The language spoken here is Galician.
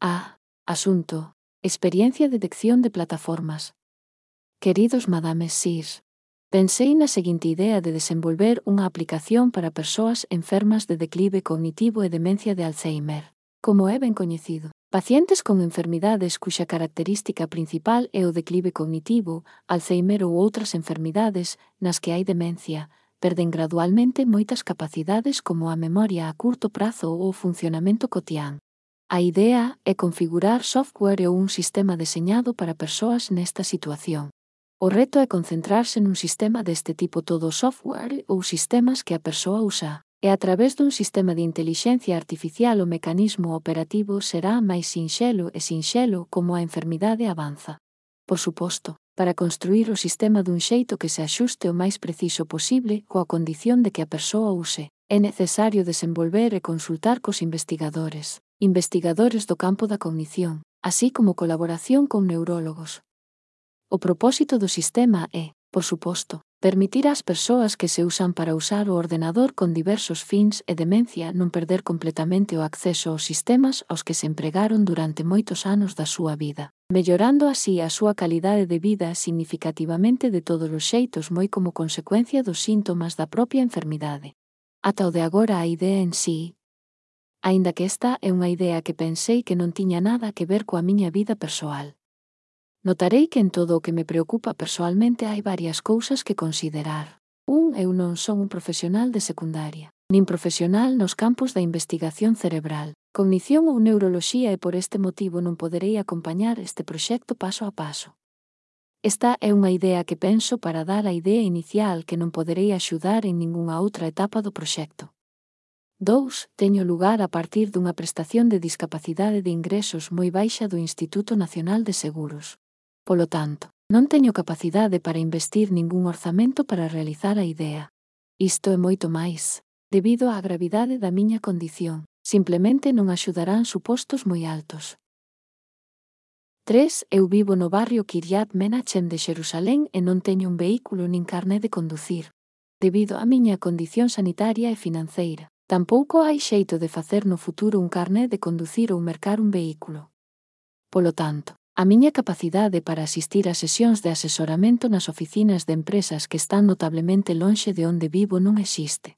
A. Asunto. Experiencia de detección de plataformas. Queridos madames Sirs, pensei na seguinte idea de desenvolver unha aplicación para persoas enfermas de declive cognitivo e demencia de Alzheimer, como é ben coñecido. Pacientes con enfermidades cuxa característica principal é o declive cognitivo, Alzheimer ou outras enfermidades nas que hai demencia, perden gradualmente moitas capacidades como a memoria a curto prazo ou o funcionamento cotián. A idea é configurar software ou un sistema deseñado para persoas nesta situación. O reto é concentrarse nun sistema deste tipo todo software ou sistemas que a persoa usa, e a través dun sistema de intelixencia artificial o mecanismo operativo será máis sinxelo e sinxelo como a enfermidade avanza. Por suposto, para construir o sistema dun xeito que se axuste o máis preciso posible coa condición de que a persoa use, é necesario desenvolver e consultar cos investigadores, investigadores do campo da cognición, así como colaboración con neurólogos. O propósito do sistema é, por suposto, permitir ás persoas que se usan para usar o ordenador con diversos fins e demencia non perder completamente o acceso aos sistemas aos que se empregaron durante moitos anos da súa vida, mellorando así a súa calidade de vida significativamente de todos os xeitos moi como consecuencia dos síntomas da propia enfermidade. Ata o de agora a idea en sí aínda que esta é unha idea que pensei que non tiña nada que ver coa miña vida persoal. Notarei que en todo o que me preocupa persoalmente hai varias cousas que considerar. Un, eu non son un profesional de secundaria, nin profesional nos campos da investigación cerebral, cognición ou neuroloxía e por este motivo non poderei acompañar este proxecto paso a paso. Esta é unha idea que penso para dar a idea inicial que non poderei axudar en ningunha outra etapa do proxecto. 2. Teño lugar a partir dunha prestación de discapacidade de ingresos moi baixa do Instituto Nacional de Seguros. Polo tanto, non teño capacidade para investir ningún orzamento para realizar a idea. Isto é moito máis. Debido á gravidade da miña condición, simplemente non axudarán supostos moi altos. 3. Eu vivo no barrio Kiryat Menachem de Xerusalén e non teño un vehículo nin carné de conducir, debido á miña condición sanitaria e financeira. Tampouco hai xeito de facer no futuro un carné de conducir ou mercar un vehículo. Polo tanto, a miña capacidade para asistir a sesións de asesoramento nas oficinas de empresas que están notablemente lonxe de onde vivo non existe.